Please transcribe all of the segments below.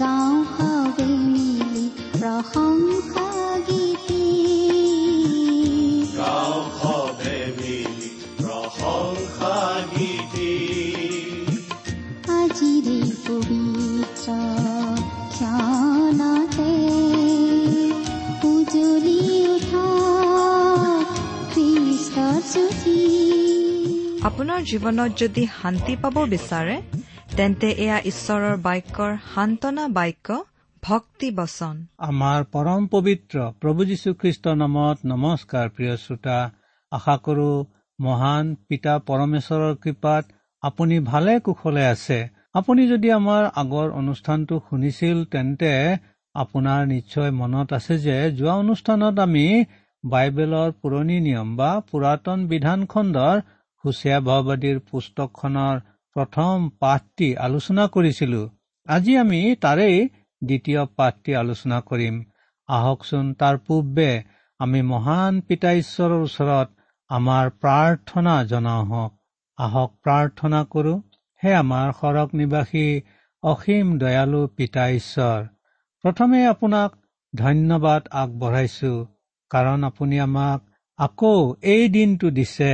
গাঁও হাৱে মিলি প্ৰশংসা গীতি আজিৰে পবিত্ৰ ক্ষণতে উজলি উঠা খ্ৰীষ্টৰ জ্যোতি আপোনাৰ জীৱনত যদি শান্তি পাব বিচাৰে তেন্তে এয়া ঈশ্বৰৰ বাক্যৰ সান্তনা বাক্য ভক্তি বচন। আমাৰ পৰম পবিত্ৰ প্ৰভু যীশুখ্ৰীষ্টৰ নামত নমস্কাৰ প্ৰিয় শ্ৰোতা আশা কৰো মহান পিতা পৰমেশ্বৰৰ কৃপাত আপুনি ভালে কুশলে আছে। আপুনি যদি আমাৰ আগৰ অনুষ্ঠানটো শুনিছিল তেন্তে আপোনাৰ নিশ্চয় মনত আছে যে যোৱা অনুষ্ঠানত আমি বাইবেলৰ পুৰণি নিয়ম বা পুৰাতন বিধান খণ্ডৰ হুচীয়া ভাওবাদীৰ পুস্তকখনৰ প্ৰথম পাঠটি আলোচনা কৰিছিলো। আজি আমি তাৰেই দ্বিতীয় পাঠটি আলোচনা কৰিম। আহকচোন তাৰ পূৰ্বে আমি মহান পিতা ঈশ্বৰৰ ওচৰত আমাৰ প্ৰাৰ্থনা জনাওঁ। হওক আহক প্ৰাৰ্থনা কৰো হে আমাৰ সৰগ নিবাসী অসীম দয়ালু পিতা ঈশ্বৰ। প্ৰথমে আপোনাক ধন্যবাদ আগবঢ়াইছো কাৰণ আপুনি আমাক আকৌ এই দিনটো দিছে।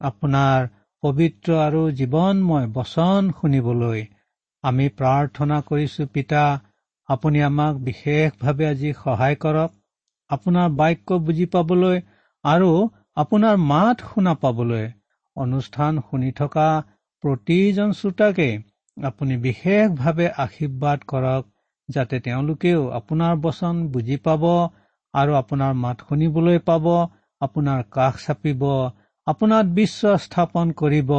আপোনাৰ পবিত্ৰ আৰু জীৱনময় বচন শুনিবলৈ আমি প্ৰাৰ্থনা কৰিছো পিতা আপুনি আমাক বিশেষভাৱে আজি সহায় কৰক। আপোনাৰ বাক্য বুজি পাবলৈ আৰু আপোনাৰ মাত শুনা পাবলৈ। অনুষ্ঠান শুনি থকা প্ৰতিজন শ্ৰোতাকে আপুনি বিশেষভাৱে আশীৰ্বাদ কৰক যাতে তেওঁলোকেও আপোনাৰ বচন বুজি পাব আৰু আপোনাৰ মাত শুনিবলৈ পাব আপোনাৰ কাষ চাপিব আপোনাক বিশ্বাস স্থাপন কৰিব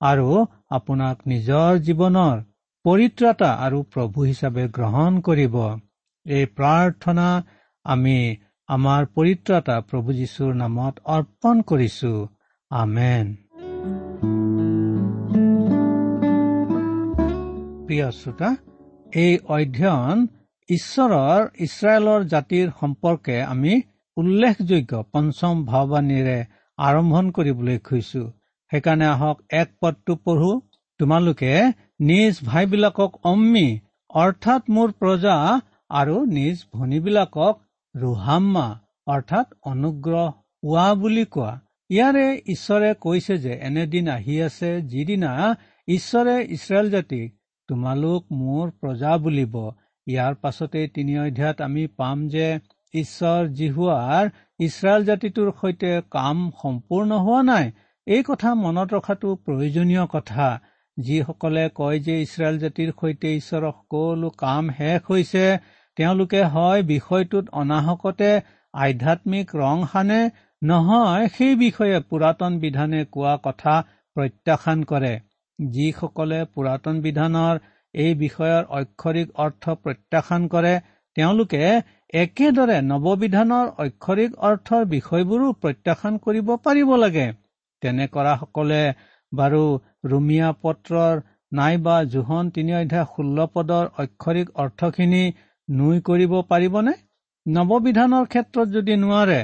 আৰু আপোনাক নিজৰ জীৱনৰ পৰিত্ৰাতা আৰু প্ৰভু হিচাপে গ্ৰহণ কৰিব। এই প্ৰাৰ্থনা আমি আমাৰ পৰিত্ৰাতা প্ৰভু যীশুৰ নামত অৰ্পণ কৰিছো। আমেন। প্ৰিয় শ্ৰোতা এই অধ্যয়ন ঈশ্বৰৰ ইছৰাইলৰ জাতিৰ সম্পৰ্কে আমি উল্লেখযোগ্য পঞ্চম ভাৱবাণীৰে আৰম্ভণ কৰিবলৈ খুজিছো সেইকাৰণে আহক এক পদটো পঢ়ো। তোমালোকে নিজ ভাইবিলাকক অম্মি অৰ্থাৎ মোৰ প্ৰজা আৰু নিজ ভনীবিলাকক ৰোহাম্মা অৰ্থাৎ অনুগ্ৰহ পোৱা বুলি কোৱা। ইয়াৰে ঈশ্বৰে কৈছে যে এনেদিন আহি আছে যিদিনা ঈশ্বৰে ইছৰাইল জাতিক তোমালোক মোৰ প্ৰজা বুলিব। ইয়াৰ পাছতে তিনি অধ্যায়ত আমি পাম যে ঈশ্বৰ জিহুৱাৰ ইছৰাইল জাতিটোৰ সৈতে কাম সম্পূৰ্ণ হোৱা নাই এই কথা মনত ৰখাটো প্ৰয়োজনীয় কথা। যিসকলে কয় যে ইছৰাইল জাতিৰ সৈতে ঈশ্বৰৰ সকলো কাম শেষ হৈছে তেওঁলোকে হয় বিষয়টোত অনাহকতে আধ্যাত্মিক ৰং সানে নহয় সেই বিষয়ে পুৰাতন বিধানে কোৱা কথা প্ৰত্যাখ্যান কৰে। যিসকলে পুৰাতন বিধানৰ এই বিষয়ৰ অক্ষৰিক অৰ্থ প্ৰত্যাখ্যান কৰে তেওঁলোকে একেদৰে নৱবিধানৰ অক্ষৰিক অৰ্থৰ বিষয়বোৰো প্ৰত্যাখ্যান কৰিব পাৰিব লাগে। তেনে কৰাসকলে বাৰু ৰুমিয়া পত্ৰৰ নাইবা জোহন তিনি অধ্যায় ষোল্ল পদৰ অক্ষৰিক অৰ্থখিনি নুই কৰিব পাৰিবনে? নৱবিধানৰ ক্ষেত্ৰত যদি নোৱাৰে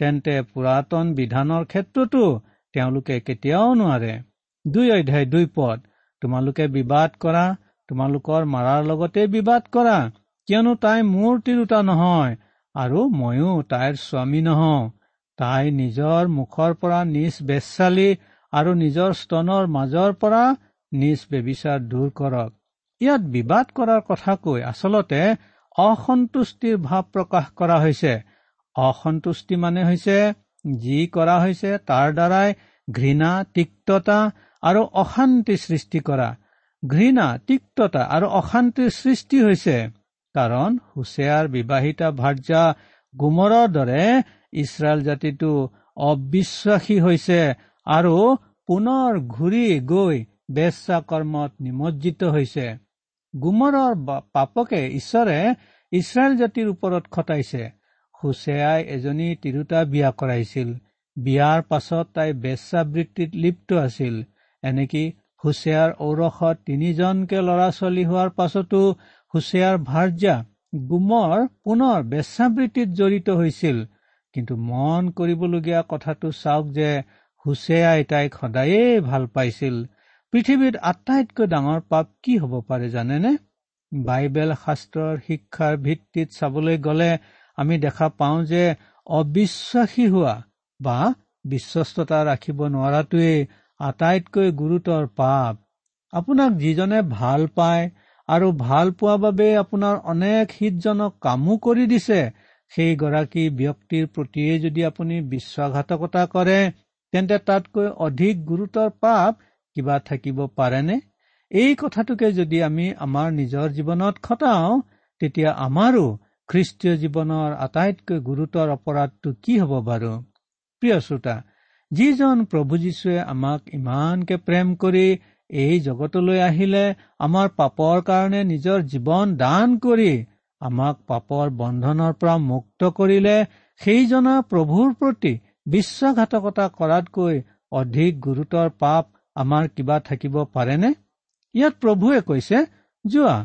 তেন্তে পুৰাতন বিধানৰ ক্ষেত্ৰতো তেওঁলোকে কেতিয়াও নোৱাৰে। দুই অধ্যায় দুই পদ তোমালোকে বিবাদ কৰা তোমালোকৰ মাৰাৰ লগতে বিবাদ কৰা। কিয়নো তাই মোৰ তিৰোতা নহয় আৰু ময়ো তাইৰ স্বামী নহওঁ। তাই নিজৰ মুখৰ পৰা নিজ বেচালি আৰু নিজৰ স্তনৰ মাজৰ পৰা নিজ বেবিচাৰ দূৰ কৰক। ইয়াত বিবাদ কৰাৰ কথা কৈ আচলতে অসন্তুষ্টিৰ ভাৱ প্ৰকাশ কৰা হৈছে। অসন্তুষ্টি মানে হৈছে যি কৰা হৈছে তাৰ দ্বাৰাই ঘৃণা তিক্ততা আৰু অশান্তি সৃষ্টি কৰা। ঘৃণা তিক্ততা আৰু অশান্তিৰ সৃষ্টি হৈছে। কাৰণ হুছেয়াৰ বিবাহিতা ভাৰ্যা গুমৰৰ দৰে ইছৰাইল জাতিটো অবিশ্বাসী হৈছে আৰু পুনৰ ঘূৰি গৈ বেচা কৰ্মত নিমজ্জিত হৈছে। গুমৰৰ পাপকে ঈশ্বৰে ইছৰাইল জাতিৰ ওপৰত খটাইছে। হুছেয়াই এজনী তিৰোতা বিয়া কৰাইছিল। বিয়াৰ পাছত তাই বেচাবৃত্তিত লিপ্ত আছিল। এনেকি হুছেয়াৰ ঔৰসত তিনিজনকে ল'ৰা ছোৱালী হোৱাৰ পাছতো হুছেয়াৰ ভাৰ্যা গুমৰ পুনৰ বেচাবৃত্তিত জড়িত হৈছিল। কিন্তু মন কৰিবলগীয়া কথাটো চাওক যে হুছেয়াই তাইক সদায়েই ভাল পাইছিল। পৃথিৱীত আটাইতকৈ ডাঙৰ পাপ কি হ'ব পাৰে জানেনে? বাইবেল শাস্ত্ৰৰ শিক্ষাৰ ভিত্তিত চাবলৈ গ'লে আমি দেখা পাওঁ যে অবিশ্বাসী হোৱা বা বিশ্বস্ততা ৰাখিব নোৱাৰাটোৱেই আটাইতকৈ গুৰুতৰ পাপ। আপোনাক যিজনে ভাল পায় আৰু ভাল পোৱা বাবে আপোনাৰ অনেক হিতজনক কামো কৰি দিছে। সেইগৰাকী ব্যক্তিৰ প্ৰতিয়ে যদি আপুনি বিশ্বাসঘাতকতা কৰে তেন্তে তাতকৈ অধিক গুৰুতৰ পাপ কিবা থাকিব পাৰেনে? এই কথাটোকে যদি আমি আমাৰ নিজৰ জীৱনত খটাওঁ তেতিয়া আমাৰো খ্ৰীষ্টীয় জীৱনৰ আটাইতকৈ গুৰুতৰ অপৰাধটো কি হ'ব বাৰু? প্ৰিয় শ্ৰোতা যিজন প্ৰভু যীশুৱে আমাক ইমানকে প্ৰেম কৰি এই জগতলৈ আহিলে আমাৰ পাপৰ কাৰণে নিজৰ জীৱন দান কৰি আমাক পাপৰ বন্ধনৰ পৰা মুক্ত কৰিলে সেইজনা প্ৰভুৰ প্ৰতি বিশ্বাসঘাতকতা কৰাতকৈ অধিক গুৰুতৰ পাপ আমাৰ কিবা থাকিব পাৰেনে? ইয়াত প্ৰভুৱে কৈছে যোৱা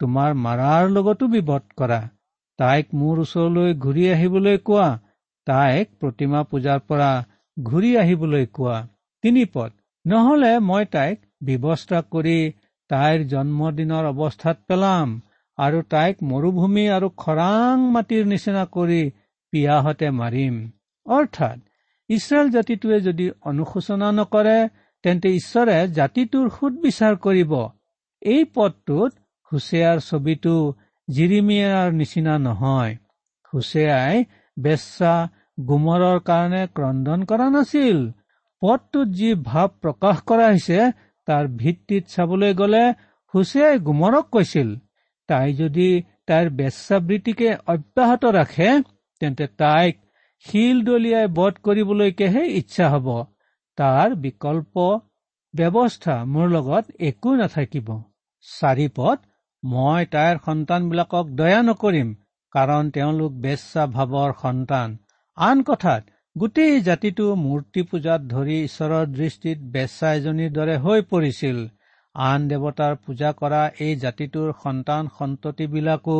তোমাৰ মাৰাৰ লগতো বিবদ কৰা। তাইক মোৰ ওচৰলৈ ঘূৰি আহিবলৈ কোৱা। তাইক প্ৰতিমা পূজাৰ পৰা ঘূৰি আহিবলৈ কোৱা। তিনি পদ। নহলে মই তাইক ব্যৱস্থা কৰি তাইৰ জন্মদিনৰ অৱস্থাত পেলাম আৰু তাইক মৰুভূমি আৰু খৰাং মাটিৰ নিচিনা কৰি পিয়াহতে মাৰিম। অৰ্থাৎ ইছৰাইল জাতিটোৱে যদি অনুশোচনা নকৰে তেন্তে ঈশ্বৰে জাতিটোৰ সুদবিচাৰ কৰিব। এই পদটোত হুছেয়াৰ ছবিটো জিৰিমিয়াৰ নিচিনা নহয়। হুছেয়াই বেচা গুমৰৰ কাৰণে ক্ৰদন কৰা নাছিল। পদটোত যি ভাৱ প্ৰকাশ কৰা হৈছে তাৰ ভিত্তিত চাবলৈ গ'লে হুছেয়াই গুমৰক কৈছিল। তাই যদি তাইৰ বেচাবৃত্তিকে অব্যাহত ৰাখে তেন্তে তাইক শিল দলিয়াই বধ কৰিবলৈকেহে ইচ্ছা হব। তাৰ বিকল্প ব্যৱস্থা মোৰ লগত একো নাথাকিব। চাৰিপদ মই তাইৰ সন্তানবিলাকক দয়া নকৰিম কাৰণ তেওঁলোক বেচা ভাৱৰ সন্তান। আন কথাত গোটেই জাতিটো মূৰ্তি পূজাত ধৰি ঈশ্বৰৰ দৃষ্টিত বেচা এজনীৰ দৰে হৈ পৰিছিল। আন দেৱতাৰ পূজা কৰা এই জাতিটোৰ সন্তান সন্ততিবিলাকো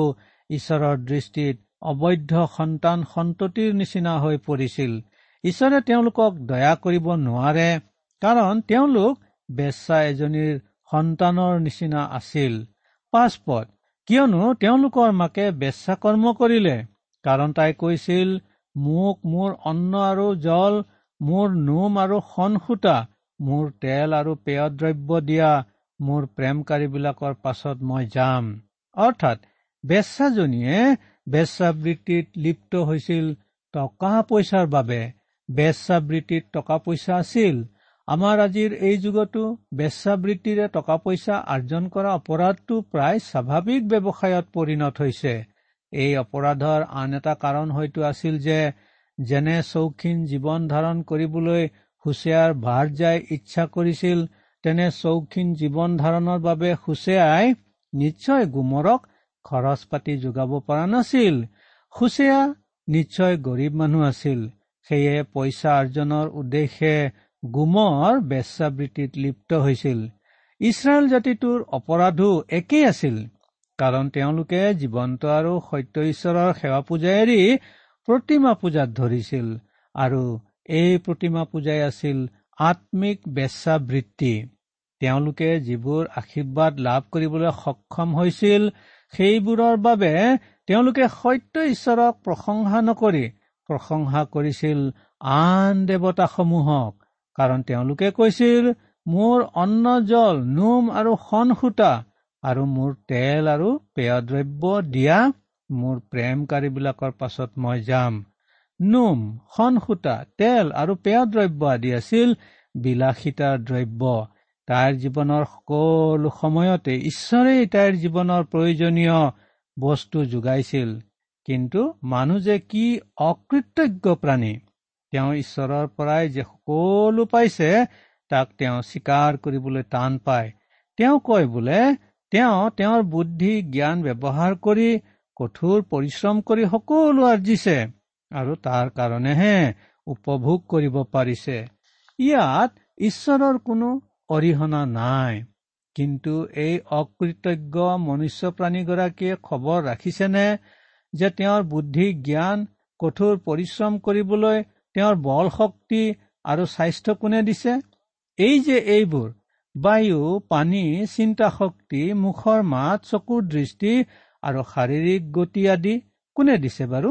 ঈশ্বৰৰ দৃষ্টিত অবৈধ সন্তান সন্ততিৰ নিচিনা হৈ পৰিছিল। ঈশ্বৰে তেওঁলোকক দয়া কৰিব নোৱাৰে কাৰণ তেওঁলোক বেচা এজনীৰ সন্তানৰ নিচিনা আছিল। পাঁচপদ কিয়নো তেওঁলোকৰ মাকে বেচা কৰ্ম কৰিলে কাৰণ তাই কৈছিল মোক মোৰ অন্ন আৰু জল মোৰ নোম আৰু সূতা মোৰ তেল আৰু পেয় দ্ৰব্য দিয়া মোৰ প্ৰেমকাৰীবিলাকৰ পাছত মই যাম। অৰ্থাৎ বেচাজনীয়ে বেচাবৃত্তিত লিপ্ত হৈছিল টকা পইচাৰ বাবে। বেচাবৃত্তিত টকা পইচা আছিল। আমাৰ আজিৰ এই যুগতো বেচাবৃত্তিৰে টকা পইচা আৰ্জন কৰা অপৰাধটো প্ৰায় স্বাভাৱিক ব্যৱসায়ত পৰিণত হৈছে। এই অপৰাধৰ আন এটা কাৰণ হয়তো আছিল যে যেনে চৌখিন জীৱন ধাৰণ কৰিবলৈ হুছেয়াৰ ভাৰজাই ইচ্ছা কৰিছিল তেনে চৌখিন জীৱন ধাৰণৰ বাবে হুছেয়াই নিশ্চয় গুমৰক খৰচ পাতি যোগাব পৰা নাছিল। হুছেয়া নিশ্চয় গৰীব মানুহ আছিল। সেয়ে পইচা আৰ্জনৰ উদ্দেশ্যে গুমৰ বেচাবৃত্তিত লিপ্ত হৈছিল। ইছৰাইল জাতিটোৰ অপৰাধো একেই আছিল। কাৰণ তেওঁলোকে জীৱন্ত আৰু সত্য ঈশ্বৰৰ সেৱা পূজা এৰি প্ৰতিমা পূজাত ধৰিছিল আৰু এই প্ৰতিমা পূজাই আছিল আত্মিক বেচাবৃত্তি তেওঁলোকে যিবোৰ আশীৰ্বাদ লাভ কৰিবলৈ সক্ষম হৈছিল সেইবোৰৰ বাবে তেওঁলোকে সত্য ঈশ্বৰক প্ৰশংসা নকৰি প্ৰশংসা কৰিছিল আন দেৱতাসমূহক। কাৰণ তেওঁলোকে কৈছিল মোৰ অন্ন জল নোম আৰু সন সূতা আৰু মোৰ তেল আৰু পেয় দ্ৰব্য দিয়া মোৰ প্ৰেমকাৰীবিলাকৰ পাছত মই যাম। নোম সন সূতা তেল আৰু পেয় দ্ৰব্য আদি আছিল বিলাসিতাৰ দ্ৰব্য। তাইৰ জীৱনৰ সকলো সময়তে ঈশ্বৰেই তাইৰ জীৱনৰ প্ৰয়োজনীয় বস্তু যোগাইছিল। কিন্তু মানুহ যে কি অকৃতজ্ঞ প্ৰাণী? তেওঁ ঈশ্বৰৰ পৰাই যে সকলো পাইছে তাক তেওঁ স্বীকাৰ কৰিবলৈ টান পায়। তেওঁ কয় বোলে তেওঁ তেওঁৰ বুদ্ধি জ্ঞান ব্যৱহাৰ কৰি কঠোৰ পৰিশ্ৰম কৰি সকলো আৰ্জিছে আৰু তাৰ কাৰণেহে উপভোগ কৰিব পাৰিছে। ইয়াত ঈশ্বৰৰ কোনো অৰিহণা নাই কিন্তু এই অকৃতজ্ঞ মনুষ্য প্ৰাণীগৰাকীয়ে খবৰ ৰাখিছেনে যে তেওঁৰ বুদ্ধি জ্ঞান কঠোৰ পৰিশ্ৰম কৰিবলৈ তেওঁৰ বল শক্তি আৰু স্বাস্থ্য কোনে দিছে? এই যে এইবোৰ বায়ু পানী চিন্তা শক্তি মুখৰ মাত চকুৰ দৃষ্টি আৰু শাৰীৰিক গতি আদি কোনে দিছে বাৰু?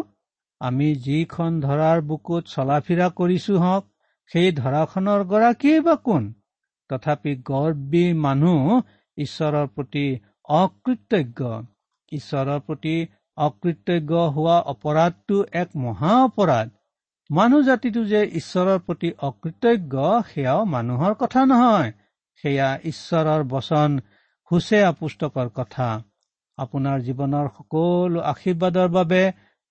আমি যিখন ধৰাৰ বুকুত চলা ফিৰা কৰিছো হওক সেই ধৰাখনৰ গৰাকীয়ে বা কোন? তথাপি গৰ্বী মানুহ ঈশ্বৰৰ প্ৰতি অকৃতজ্ঞ। ঈশ্বৰৰ প্ৰতি অকৃতজ্ঞ হোৱা অপৰাধটো এক মহা অপৰাধ। মানুহ জাতিটো যে ঈশ্বৰৰ প্ৰতি অকৃতজ্ঞ সেয়াও মানুহৰ কথা নহয়। সেয়া ঈশ্বৰৰ বচন সুচে পুস্তকৰ কথা। আপোনাৰ জীৱনৰ সকলো আশীৰ্বাদৰ বাবে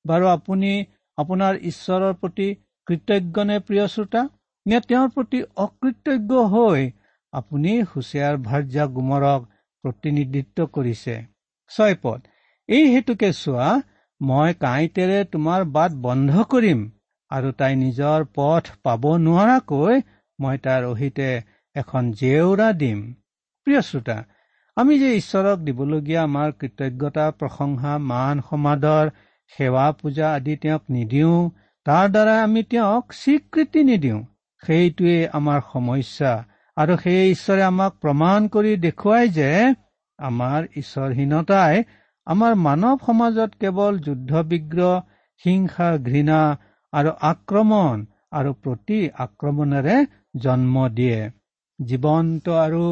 বাৰু আপুনি আপোনাৰ ঈশ্বৰৰ প্ৰতি কৃতজ্ঞনে প্ৰিয় শ্ৰোতা নে তেওঁৰ প্ৰতি অকৃতজ্ঞ হৈ আপুনি হুচিয়াৰ ভাৰ্যা গুমৰক প্ৰতিনিধিত্ব কৰিছে? ছয়পদ এই হেতুকে চোৱা মই কাঁইতেৰে তোমাৰ বাট বন্ধ কৰিম আৰু তাই নিজৰ পথ পাব নোৱাৰাকৈ মই তাৰ অহিতে এখন জেওৰা দিম। প্ৰিয় শ্ৰোতা আমি যে ঈশ্বৰক দিবলগীয়া আমাৰ কৃতজ্ঞতা প্ৰশংসা মান সমাদৰ সেৱা পূজা আদি তেওঁক নিদিওঁ তাৰ দ্বাৰা আমি তেওঁক স্বীকৃতি নিদিওঁ। সেইটোৱে আমাৰ সমস্যা আৰু সেয়ে ঈশ্বৰে আমাক প্ৰমাণ কৰি দেখুৱাই যে আমাৰ ঈশ্বৰহীনতাই আমাৰ মানৱ সমাজত কেৱল যুদ্ধ বিগ্ৰহ হিংসা ঘৃণা আৰু আক্ৰমণ আৰু প্ৰতি আক্ৰমণেৰে জন্ম দিয়ে। জীৱন্ত আৰু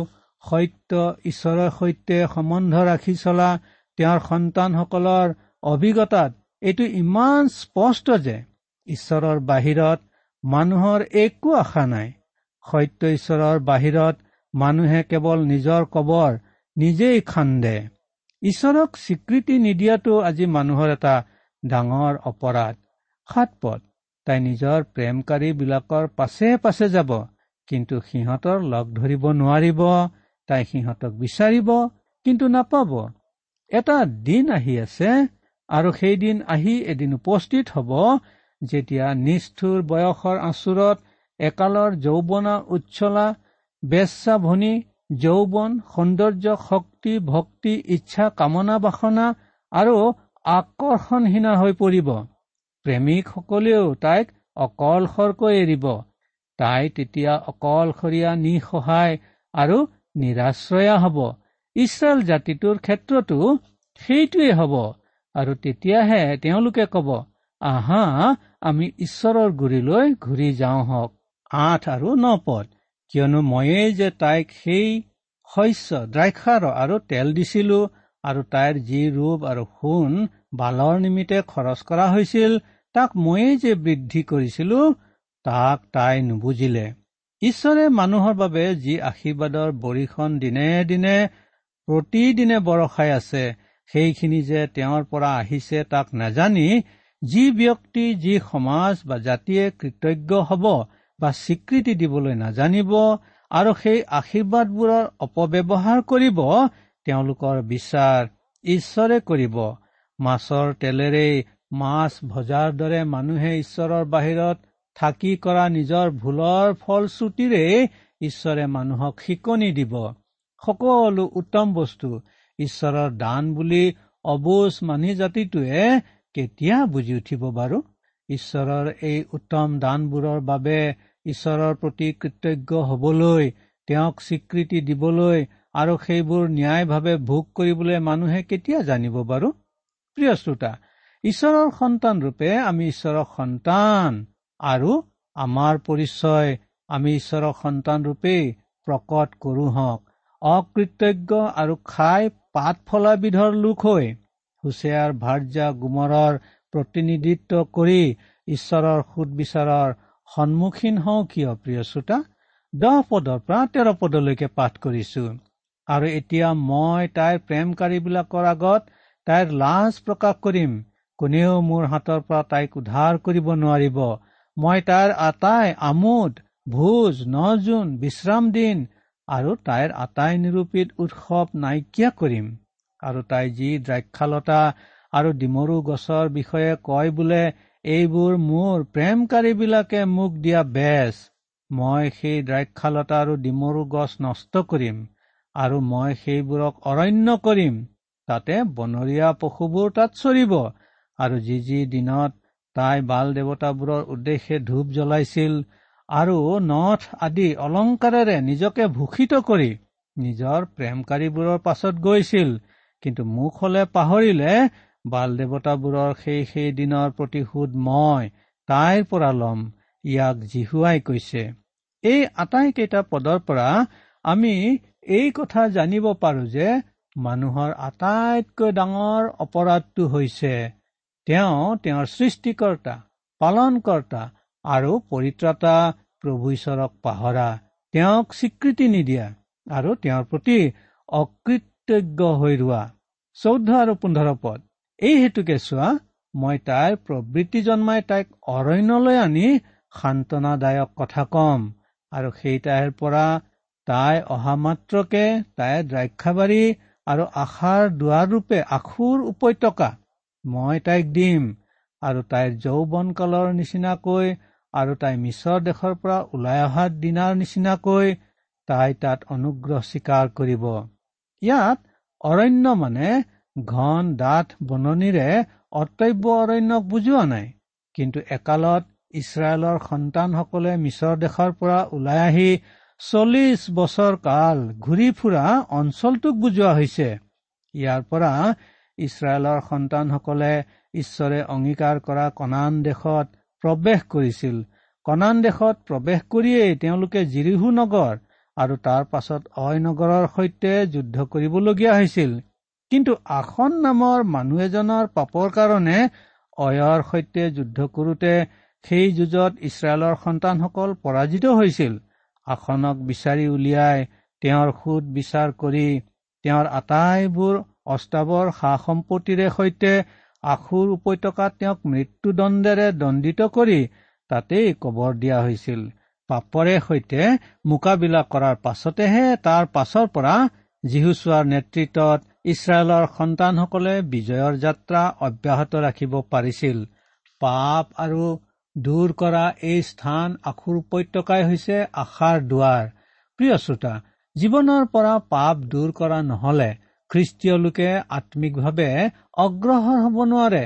সত্য ঈশ্বৰৰ সৈতে সম্বন্ধ ৰাখি চলা তেওঁৰ সন্তানসকলৰ অভিজ্ঞতাত এইটো ইমান স্পষ্ট যে ঈশ্বৰৰ বাহিৰত মানুহৰ একো আশা নাই। সত্য ঈশ্বৰৰ বাহিৰত মানুহে কেৱল নিজৰ কবৰ নিজেই খান্দে। ঈশ্বৰক স্বীকৃতি নিদিয়াটো আজি মানুহৰ এটা ডাঙৰ অপৰাধ। সাত পদ তাই নিজৰ প্ৰেমকাৰীবিলাকৰ পাছে পাছে যাব। কিন্তু সিহঁতৰ লগ ধৰিব নোৱাৰিব তাই সিহঁতক বিচাৰিব কিন্তু নাপাব। এটা দিন আহি আছে আৰু সেইদিন আহি এদিন উপস্থিত হ'ব যেতিয়া নিষ্ঠুৰ বয়সৰ আঁচোৰত একালৰ যৌৱনা উচ্ছলা বেচা ভনী যৌৱন সৌন্দৰ্য শক্তি ভক্তি ইচ্ছা কামনা বাসনা আৰু আকৰ্ষণহীনা হৈ পৰিব। প্ৰেমিকসকলেও তাইক অকলশৰকৈ এৰিব। তাই তেতিয়া অকলশৰীয়া নিসহায় আৰু নিৰাশ্ৰয়া হ'ব। ইছৰাইল জাতিটোৰ ক্ষেত্ৰতো সেইটোৱে হ'ব আৰু তেতিয়াহে তেওঁলোকে কব আহা আমি ঈশ্বৰৰ গুৰিলৈ ঘূৰি যাওঁ হওক। আঠ আৰু ন পদ। কিয়নো ময়েই যে তাইক সেই শস্য দ্ৰাক্ষাৰ আৰু তেল দিছিলো আৰু তাইৰ যি ৰূপ আৰু সোণ বালৰ নিমিত্তে খৰচ কৰা হৈছিল তাক ময়েই যে বৃদ্ধি কৰিছিলো তাক তাই নুবুজিলে। ঈশ্বৰে মানুহৰ বাবে যি আশীৰ্বাদৰ বৰিখন দিনে দিনে প্ৰতিদিনে বৰষাই আছে সেইখিনি যে তেওঁৰ পৰা আহিছে তাক নাজানি যি ব্যক্তি যি সমাজ বা জাতিয়ে কৃতজ্ঞ হ'ব বা স্বীকৃতি দিবলৈ নাজানিব আৰু সেই আশীৰ্বাদবোৰৰ অপব্যৱহাৰ কৰিব তেওঁলোকৰ বিচাৰ ঈশ্বৰে কৰিব। মাছৰ তেলেৰেই মাছ ভজাৰ দৰে মানুহে ঈশ্বৰৰ বাহিৰত থাকি কৰা নিজৰ ভুলৰ ফলশ্ৰুতিৰে ঈশ্বৰে মানুহক শিকনি দিব। সকলো উত্তম বস্তু ঈশ্বৰৰ দান বুলি অবুজ মানি জাতিটোৱে কেতিয়া বুজি উঠিব বাৰু? ঈশ্বৰৰ এই উত্তম দানবোৰৰ বাবে ঈশ্বৰৰ প্ৰতি কৃতজ্ঞ হবলৈ তেওঁক স্বীকৃতি দিবলৈ আৰু সেইবোৰ ন্যায়ভাৱে ভোগ কৰিবলৈ মানুহে কেতিয়া জানিব বাৰু? প্ৰিয় শ্ৰোতা ঈশ্বৰৰ সন্তান ৰূপে আমি ঈশ্বৰৰ সন্তান আৰু আমাৰ পৰিচয় আমি ঈশ্বৰৰ সন্তান ৰূপেই প্ৰকট কৰো হওক অকৃতজ্ঞ আৰু খাই পাত ফলাবিধৰ লোক হৈ হুচেয়াৰ ভাৰ্যা গুমৰৰ প্ৰতিনিধিত্ব কৰি ঈশ্বৰৰ সুদবিচাৰৰ সন্মুখীন হওঁ কিয় প্ৰিয় শ্ৰোতা? দহ পদৰ পৰা তেৰ পদলৈকে পাঠ কৰিছো। আৰু এতিয়া মই তাইৰ প্ৰেমকাৰীবিলাকৰ আগত তাইৰ লাজ প্ৰকাশ কৰিম। কোনেও মোৰ হাতৰ পৰা তাইক উদ্ধাৰ কৰিব নোৱাৰিব। মই তাইৰ আটাই আমোদ ভোজ ন জোন বিশ্ৰাম দিন আৰু তাইৰ আটাই নিৰূপিত উৎসৱ নাইকিয়া কৰিম। আৰু তাই যি দ্ৰাক্ষালতা আৰু ডিমৰু গছৰ বিষয়ে কয় বোলে এইবোৰ মোৰ প্ৰেমকাৰীবিলাকে মোক দিয়া বেচ। মই সেই দ্ৰাক্ষালতা আৰু ডিমৰু গছ নষ্ট কৰিম আৰু মই সেইবোৰক অৰণ্য কৰিম। তাতে বনৰীয়া পশুবোৰ তাত চৰিব আৰু যি যি দিনত তাই বাল দেৱতাবোৰৰ উদ্দেশ্যে ধূপ জ্বলাইছিল আৰু নথ আদি অলংকাৰেৰে নিজকে ভূষিত কৰি নিজৰ প্ৰেমকাৰীবোৰৰ পাছত গৈছিল। কিন্তু মোক হলে পাহৰিলে বাল দেৱতাবোৰৰ সেই সেই দিনৰ প্ৰতিশোধ মই তাইৰ পৰা ল'ম ইয়াক জিহুৱাই কৈছে। এই আটাইকেইটা পদৰ পৰা আমি এই কথা জানিব পাৰো যে মানুহৰ আটাইতকৈ ডাঙৰ অপৰাধটো হৈছে তেওঁ তেওঁৰ সৃষ্টিকৰ্তা পালনকৰ্তা আৰু পৰিত্ৰাতা প্ৰভু ঈশ্বৰক পাহৰা তেওঁক স্বীকৃতি নিদিয়া আৰু তেওঁৰ প্ৰতি অকৃতজ্ঞ হৈ ৰোৱা। চৌধ্য আৰু পোন্ধৰ পদ। এই হেতুকে চোৱা মই তাইৰ প্ৰবৃত্তি জন্মাই তাইক অৰণ্যলৈ আনি সান্তনাদায়ক কথা কম আৰু সেই তাইৰ পৰা তাই অহা মাত্ৰকে তাই দ্ৰাক্ষাবাৰী আৰু আশাৰ দুৱাৰ ৰূপে আখুৰ উপত্যকা মই তাইক দিম আৰু তাইৰ যৌৱন কালৰ নিচিনাকৈ আৰু তাই মিছৰ দেশৰ পৰা ওলাই অহা দিনাৰ নিচিনাকৈ তাই তাত অনুগ্ৰহ স্বীকাৰ কৰিব। ইয়াত অৰণ্য মানে ঘন ডাঠ বননিৰে অতব্য অৰণ্যক বুজোৱা নাই কিন্তু একালত ইছৰাইলৰ সন্তানসকলে মিছৰ দেশৰ পৰা ওলাই আহি চল্লিছ বছৰ কাল ঘূৰি ফুৰা অঞ্চলটোক বুজোৱা হৈছে। ইয়াৰ পৰা ইছৰাইলৰ সন্তানসকলে ঈশ্বৰে অংগীকাৰ কৰা কণান দেশত প্ৰৱেশ কৰিছিল। কণান দেশত প্ৰৱেশ কৰিয়েই তেওঁলোকে জিৰিহু নগৰ আৰু তাৰ পাছত অয় নগৰৰ সৈতে যুদ্ধ কৰিবলগীয়া হৈছিল। কিন্তু আসন নামৰ মানুহ এজনৰ পাপৰ কাৰণে অয়ৰ সৈতে যুদ্ধ কৰোতে সেই যুঁজত ইছৰাইলৰ সন্তানসকল পৰাজিত হৈছিল। আসনক বিচাৰি উলিয়াই তেওঁৰ সোধ বিচাৰ কৰি তেওঁৰ আটাইবোৰ অস্তাৱৰ সা সম্পত্তিৰে সৈতে আখুৰ উপত্যকাত তেওঁক মৃত্যুদণ্ডেৰে দণ্ডিত কৰি তাতেই কবৰ দিয়া হৈছিল। পাপৰে সৈতে মোকাবিলা কৰাৰ পাছতেহে তাৰ পাছৰ পৰা যীহুচোৱাৰ নেতৃত্বত ইছৰাইলৰ সন্তানসকলে বিজয়ৰ যাত্ৰা অব্যাহত ৰাখিব পাৰিছিল। পাপ আৰু দূৰ কৰা এই স্থান আখুৰ উপত্যকাই হৈছে আশাৰ দুৱাৰ। প্ৰিয় শ্ৰোতা জীৱনৰ পৰা পাপ দূৰ কৰা নহলে খ্ৰীষ্টীয় লোকে আত্মিকভাৱে অগ্ৰসৰ হ'ব নোৱাৰে।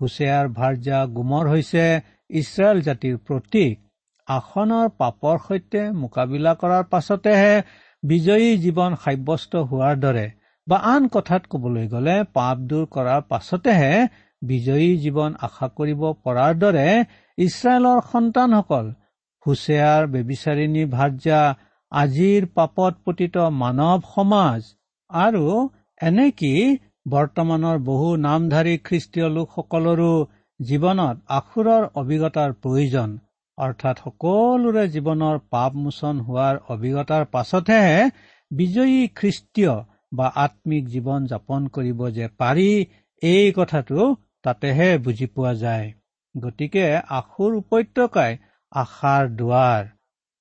হুছেয়াৰ ভাৰ্যা গুমৰ হৈছে ইছৰাইল জাতিৰ প্ৰতীক। আসনৰ পাপৰ সৈতে মোকাবিলা কৰাৰ পাছতেহে বিজয়ী জীৱন সাব্যস্ত হোৱাৰ দৰে। বা আন কথাত কবলৈ গ'লে পাপ দূৰ কৰাৰ পাছতেহে বিজয়ী জীৱন আশা কৰিব পৰাৰ দৰে ইছৰাইলৰ সন্তানসকল হুছেয়াৰ বেবিচাৰিণী ভাৰ্যা আজিৰ পাপত পতিত মানৱ সমাজ আৰু এনেকি বৰ্তমানৰ বহু নামধাৰী খ্ৰীষ্টীয় লোকসকলৰো জীৱনত আখুৰৰ অভিজ্ঞতাৰ প্ৰয়োজন? অৰ্থাৎ সকলোৰে জীৱনৰ পাপ মোচন হোৱাৰ অভিজ্ঞতাৰ পাছতহে বিজয়ী খ্ৰীষ্টীয় বা আত্মিক জীৱন যাপন কৰিব যে পাৰি এই কথাটো তাতেহে বুজি পোৱা যায়। গতিকে আখুৰ উপত্যকাই আশাৰ দুৱাৰ।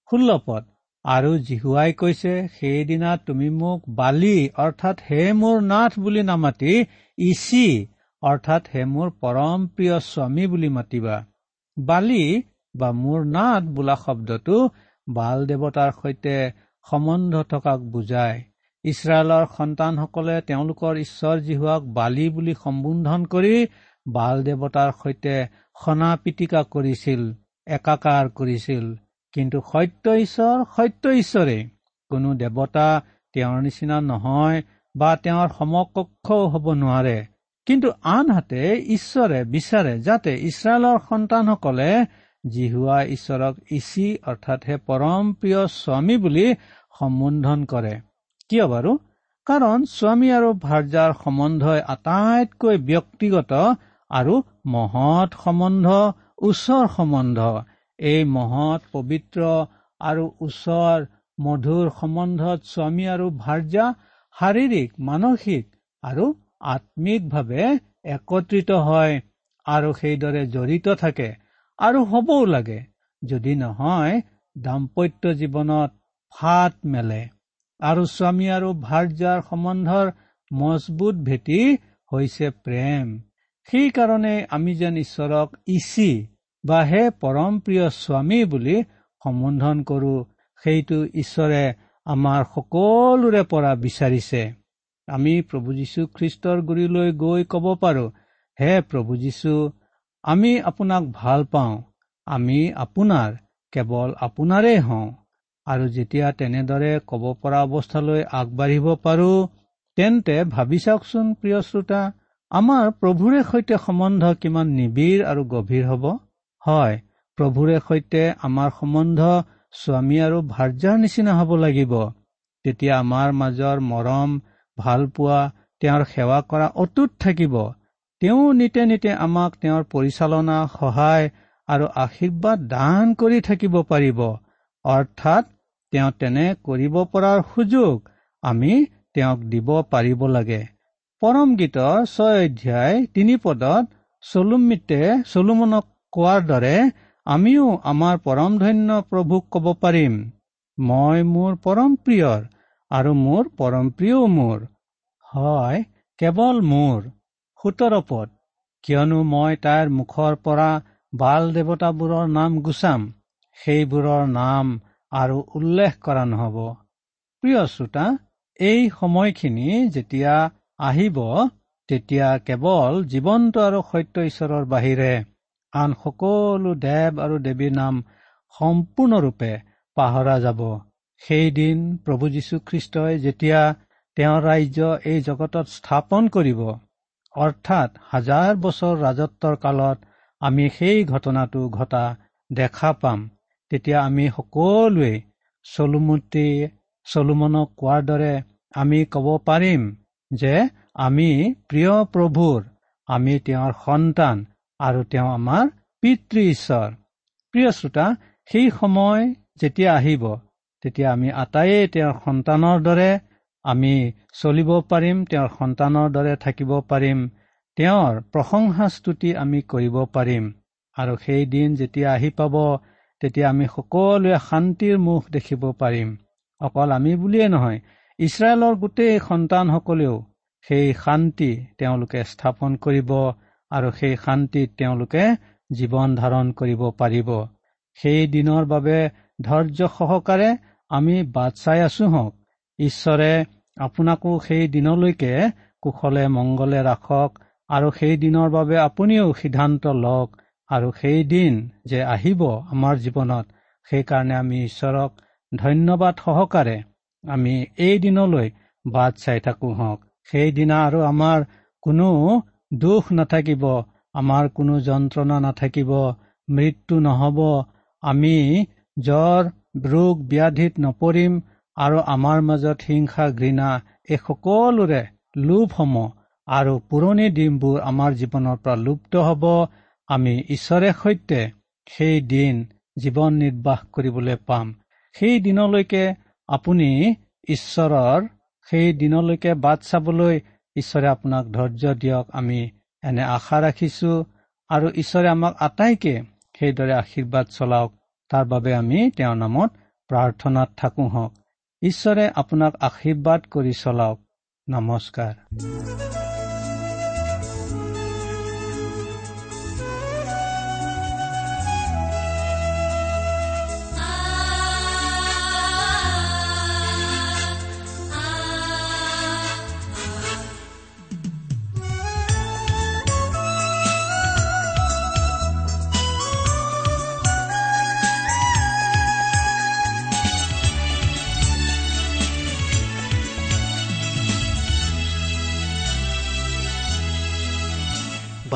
ষোল্লপদ আৰু জিহুৱাই কৈছে সেইদিনা তুমি মোক বালি অৰ্থাৎ হে মোৰ নাথ বুলি নামাতি ইচি অৰ্থাৎ হে মোৰ পৰম প্ৰিয় স্বামী বুলি মাতিবা। বালি বা মোৰ নাট বোলা শব্দটো বাল দেৱতাৰ সৈতে সম্বন্ধ থকাক বুজায়। ইছৰাইলৰ সন্তানসকলে তেওঁলোকৰ ঈশ্বৰ জীহুৱাক বালি বুলি সম্বোধন কৰি বাল দেৱতাৰ সৈতে সনা পিটিকা কৰিছিল একাকাৰ কৰিছিল। কিন্তু সত্য ঈশ্বৰ সত্য ঈশ্বৰে কোনো দেৱতা তেওঁৰ নিচিনা নহয় বা তেওঁৰ সমকক্ষও হ'ব নোৱাৰে। কিন্তু আনহাতে ঈশ্বৰে বিচাৰে যাতে ইছৰাইলৰ সন্তানসকলে জিহুৱা ঈশ্বৰক ইচি অৰ্থাৎ হে পৰম প্ৰিয় স্বামী বুলি সম্বোধন কৰে। কিয় বাৰু? কাৰণ স্বামী আৰু ভাৰ্যাৰ সম্বন্ধই আটাইতকৈ ব্যক্তিগত আৰু মহৎ সম্বন্ধ ওচৰ সম্বন্ধ। এই মহৎ পবিত্ৰ আৰু ওচৰ মধুৰ সম্বন্ধত স্বামী আৰু ভাৰ্যা শাৰীৰিক মানসিক আৰু আত্মিকভাৱে একত্ৰিত হয় আৰু সেইদৰে জড়িত থাকে আৰু হবও লাগে যদি নহয় দাম্পত্য জীৱনত ফাট মেলে আৰু স্বামী আৰু ভাৰ্যাৰ সম্বন্ধৰ মজবুত ভেটি হৈছে প্ৰেম। সেইকাৰণে আমি যেন ঈশ্বৰক ইচি বা হে পৰম প্ৰিয় স্বামী বুলি সম্বোধন কৰো সেইটো ঈশ্বৰে আমাৰ সকলোৰে পৰা বিচাৰিছে। আমি প্ৰভু যীশুখ্ৰীষ্টৰ গুৰিলৈ গৈ ক'ব পাৰো হে প্ৰভু যীশু আমি আপোনাক ভাল পাওঁ আমি আপোনাৰ কেৱল আপোনাৰেই হওঁ। আৰু যেতিয়া তেনেদৰে ক'ব পৰা অৱস্থালৈ আগবাঢ়িব পাৰো তেন্তে ভাবি চাওকচোন প্ৰিয় শ্ৰোতা আমাৰ প্ৰভুৰে সৈতে সম্বন্ধ কিমান নিবিড় আৰু গভীৰ হ'ব? হয় প্ৰভুৰে সৈতে আমাৰ সম্বন্ধ স্বামী আৰু ভাৰ্যাৰ নিচিনা হ'ব লাগিব। তেতিয়া আমাৰ মাজৰ মৰম ভাল পোৱা তেওঁৰ সেৱা কৰা অটুট থাকিব। তেওঁ নিতে নিতে আমাক তেওঁৰ পৰিচালনা সহায় আৰু আশীৰ্বাদ দান কৰি থাকিব পাৰিব। অৰ্থাৎ তেওঁ তেনে কৰিব পৰাৰ সুযোগ আমি তেওঁক দিব পাৰিব লাগে। পৰম গীতৰ ছয় অধ্যায় তিনি পদত চলুমিতে চলুমনক কোৱাৰ দৰে আমিও আমাৰ পৰম ধন্য প্ৰভুক ক'ব পাৰিম। মই মোৰ পৰম প্ৰিয়ৰ আৰু মোৰ পৰম প্ৰিয় মোৰ। হয় কেৱল মোৰ। সোতৰ পদ। কিয়নো মই তাইৰ মুখৰ পৰা বাল দেৱতাবোৰৰ নাম গুচাম। সেইবোৰৰ নাম আৰু উল্লেখ কৰা নহ'ব। প্ৰিয় শ্ৰোতা এই সময়খিনি যেতিয়া আহিব তেতিয়া কেৱল জীৱন্ত আৰু সত্য ঈশ্বৰৰ বাহিৰে আন সকলো দেৱ আৰু দেৱীৰ নাম সম্পূৰ্ণৰূপে পাহৰা যাব। সেইদিন প্ৰভু যীশুখ্ৰীষ্টই যেতিয়া তেওঁৰ ৰাজ্য এই জগতত স্থাপন কৰিব অৰ্থাৎ হাজাৰ বছৰ ৰাজত্বৰ কালত আমি সেই ঘটনাটো ঘটা দেখা পাম তেতিয়া আমি সকলোৱে চলুমতী চলুমনক কোৱাৰ দৰে আমি ক'ব পাৰিম যে আমি প্ৰিয় প্ৰভুৰ আমি তেওঁৰ সন্তান আৰু তেওঁ আমাৰ পিতৃ ঈশ্বৰ। প্ৰিয় শ্ৰোতা সেই সময় যেতিয়া আহিব তেতিয়া আমি আটাইয়ে তেওঁৰ সন্তানৰ দৰে আমি চলিব পাৰিম তেওঁৰ সন্তানৰ দৰে থাকিব পাৰিম তেওঁৰ প্ৰশংসা স্তুতি আমি কৰিব পাৰিম। আৰু সেই দিন যেতিয়া আহি পাব তেতিয়া আমি সকলোৱে শান্তিৰ মুখ দেখিব পাৰিম। অকল আমি বুলিয়েই নহয় ইছৰাইলৰ গোটেই সন্তানসকলেও সেই শান্তি তেওঁলোকে স্থাপন কৰিব আৰু সেই শান্তিত তেওঁলোকে জীৱন ধাৰণ কৰিব পাৰিব। সেই দিনৰ বাবে ধৈৰ্য সহকাৰে আমি বাট চাই আছো হওক ঈশ্বৰে আপোনাকো সেই দিনলৈকে কুশলে মংগলে ৰাখক আৰু সেই দিনৰ বাবে আপুনিও সিদ্ধান্ত লওক আৰু সেই দিন যে আহিব আমাৰ জীৱনত সেইকাৰণে আমি ঈশ্বৰক ধন্যবাদ সহকাৰে আমি এই দিনলৈ বাট চাই থাকো হওক সেইদিনা আৰু আমাৰ কোনো দুখ নাথাকিব আমাৰ কোনো যন্ত্ৰণা নাথাকিব মৃত্যু নহ'ব আমি জ্বৰ ৰোগ ব্যাধিত নপৰিম আৰু আমাৰ মাজত হিংসা ঘৃণা এই সকলোৰে লোভসমূহ আৰু পুৰণি দিনবোৰ আমাৰ জীৱনৰ পৰা লুপ্ত হ'ব। আমি ঈশ্বৰে সৈতে সেই দিন জীৱন নিৰ্বাহ কৰিবলৈ পাম। সেই দিনলৈকে আপুনি ঈশ্বৰৰ সেই দিনলৈকে বাট চাবলৈ ঈশ্বৰে আপোনাক ধৈৰ্য দিয়ক আমি এনে আশা ৰাখিছো। আৰু ঈশ্বৰে আমাক আটাইকে সেইদৰে আশীৰ্বাদ চলাওক তাৰ বাবে আমি তেওঁৰ নামত প্ৰাৰ্থনাত থাকো হওক। ঈশ্বৰে আপোনাক আশীৰ্বাদ কৰি চলাওক। নমস্কাৰ।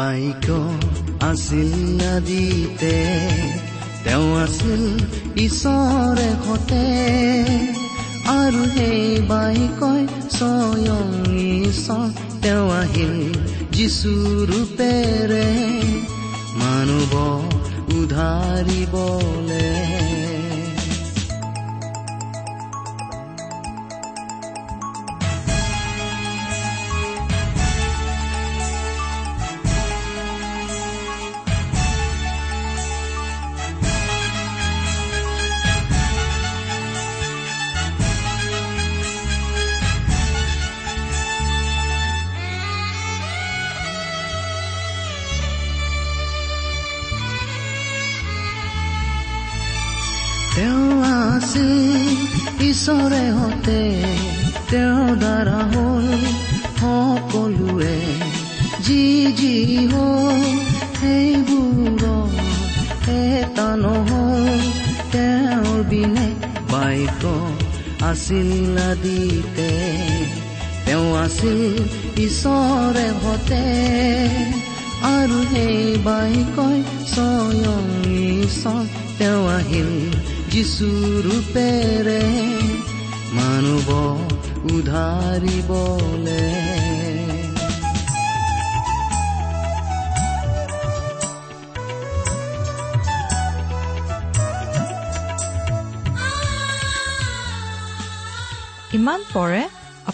বাইক আছিল আদিতে তেওঁ আছিল ঈশ্বৰে সতে আৰু সেই বাইকই স্বয়ং ঈশ্বৰ তেওঁ আহিল যিচু ৰূপেৰে। মানুহ উধাৰিবলে ঈশ্বৰে হতে আৰু সেই বাইকই স্বয়ং ঈশ্বৰ তেওঁ আহিল যিচু ৰূপেৰে। মানৱ উধাৰিবলে। ইমান পৰে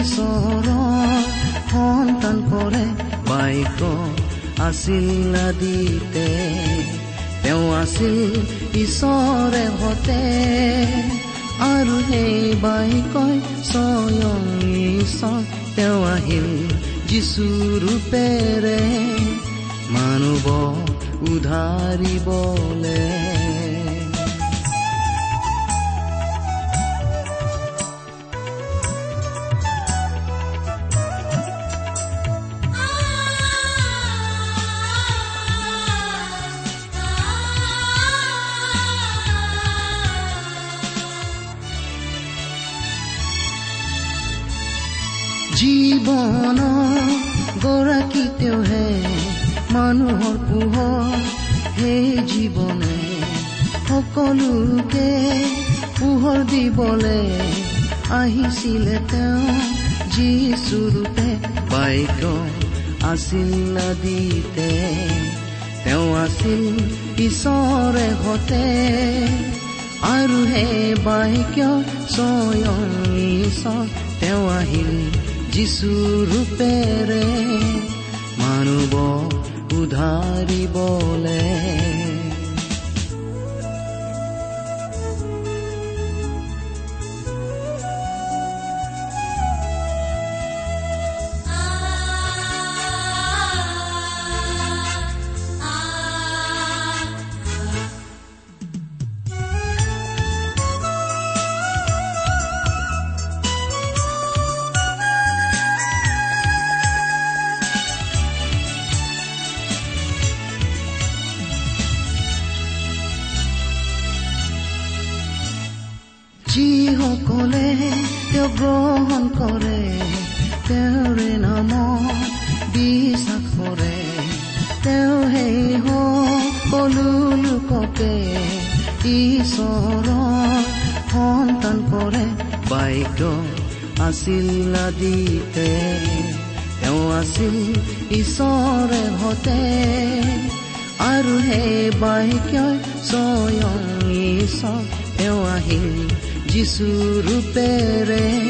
ঈশ্বৰৰ সন্তান কৰে বাইক আছিল আদিতে তেওঁ আছিল ঈশ্বৰে হতে আৰু সেই বাইকই স্বয়ং ঈশ্বৰ তেওঁ আহিল যিচু ৰূপেৰে মানৱ উধাৰিবলে মানুহৰ পোহৰ সেই জীৱনে সকলোকে পোহৰ দিবলে আহিছিলে তেওঁ। যিচুৰূপে বাইক আছিল আদিতে তেওঁ আছিল ঈশ্বৰে হতে আৰু সেই বাইক স্বয়ং ঈশ্বৰ তেওঁ আহিল যিচু ৰূপেৰে। মানৱ উধাৰিবলে বাইক স্বয়ং ঈশ্বৰ তেওঁ আহিল যিচু ৰূপেৰে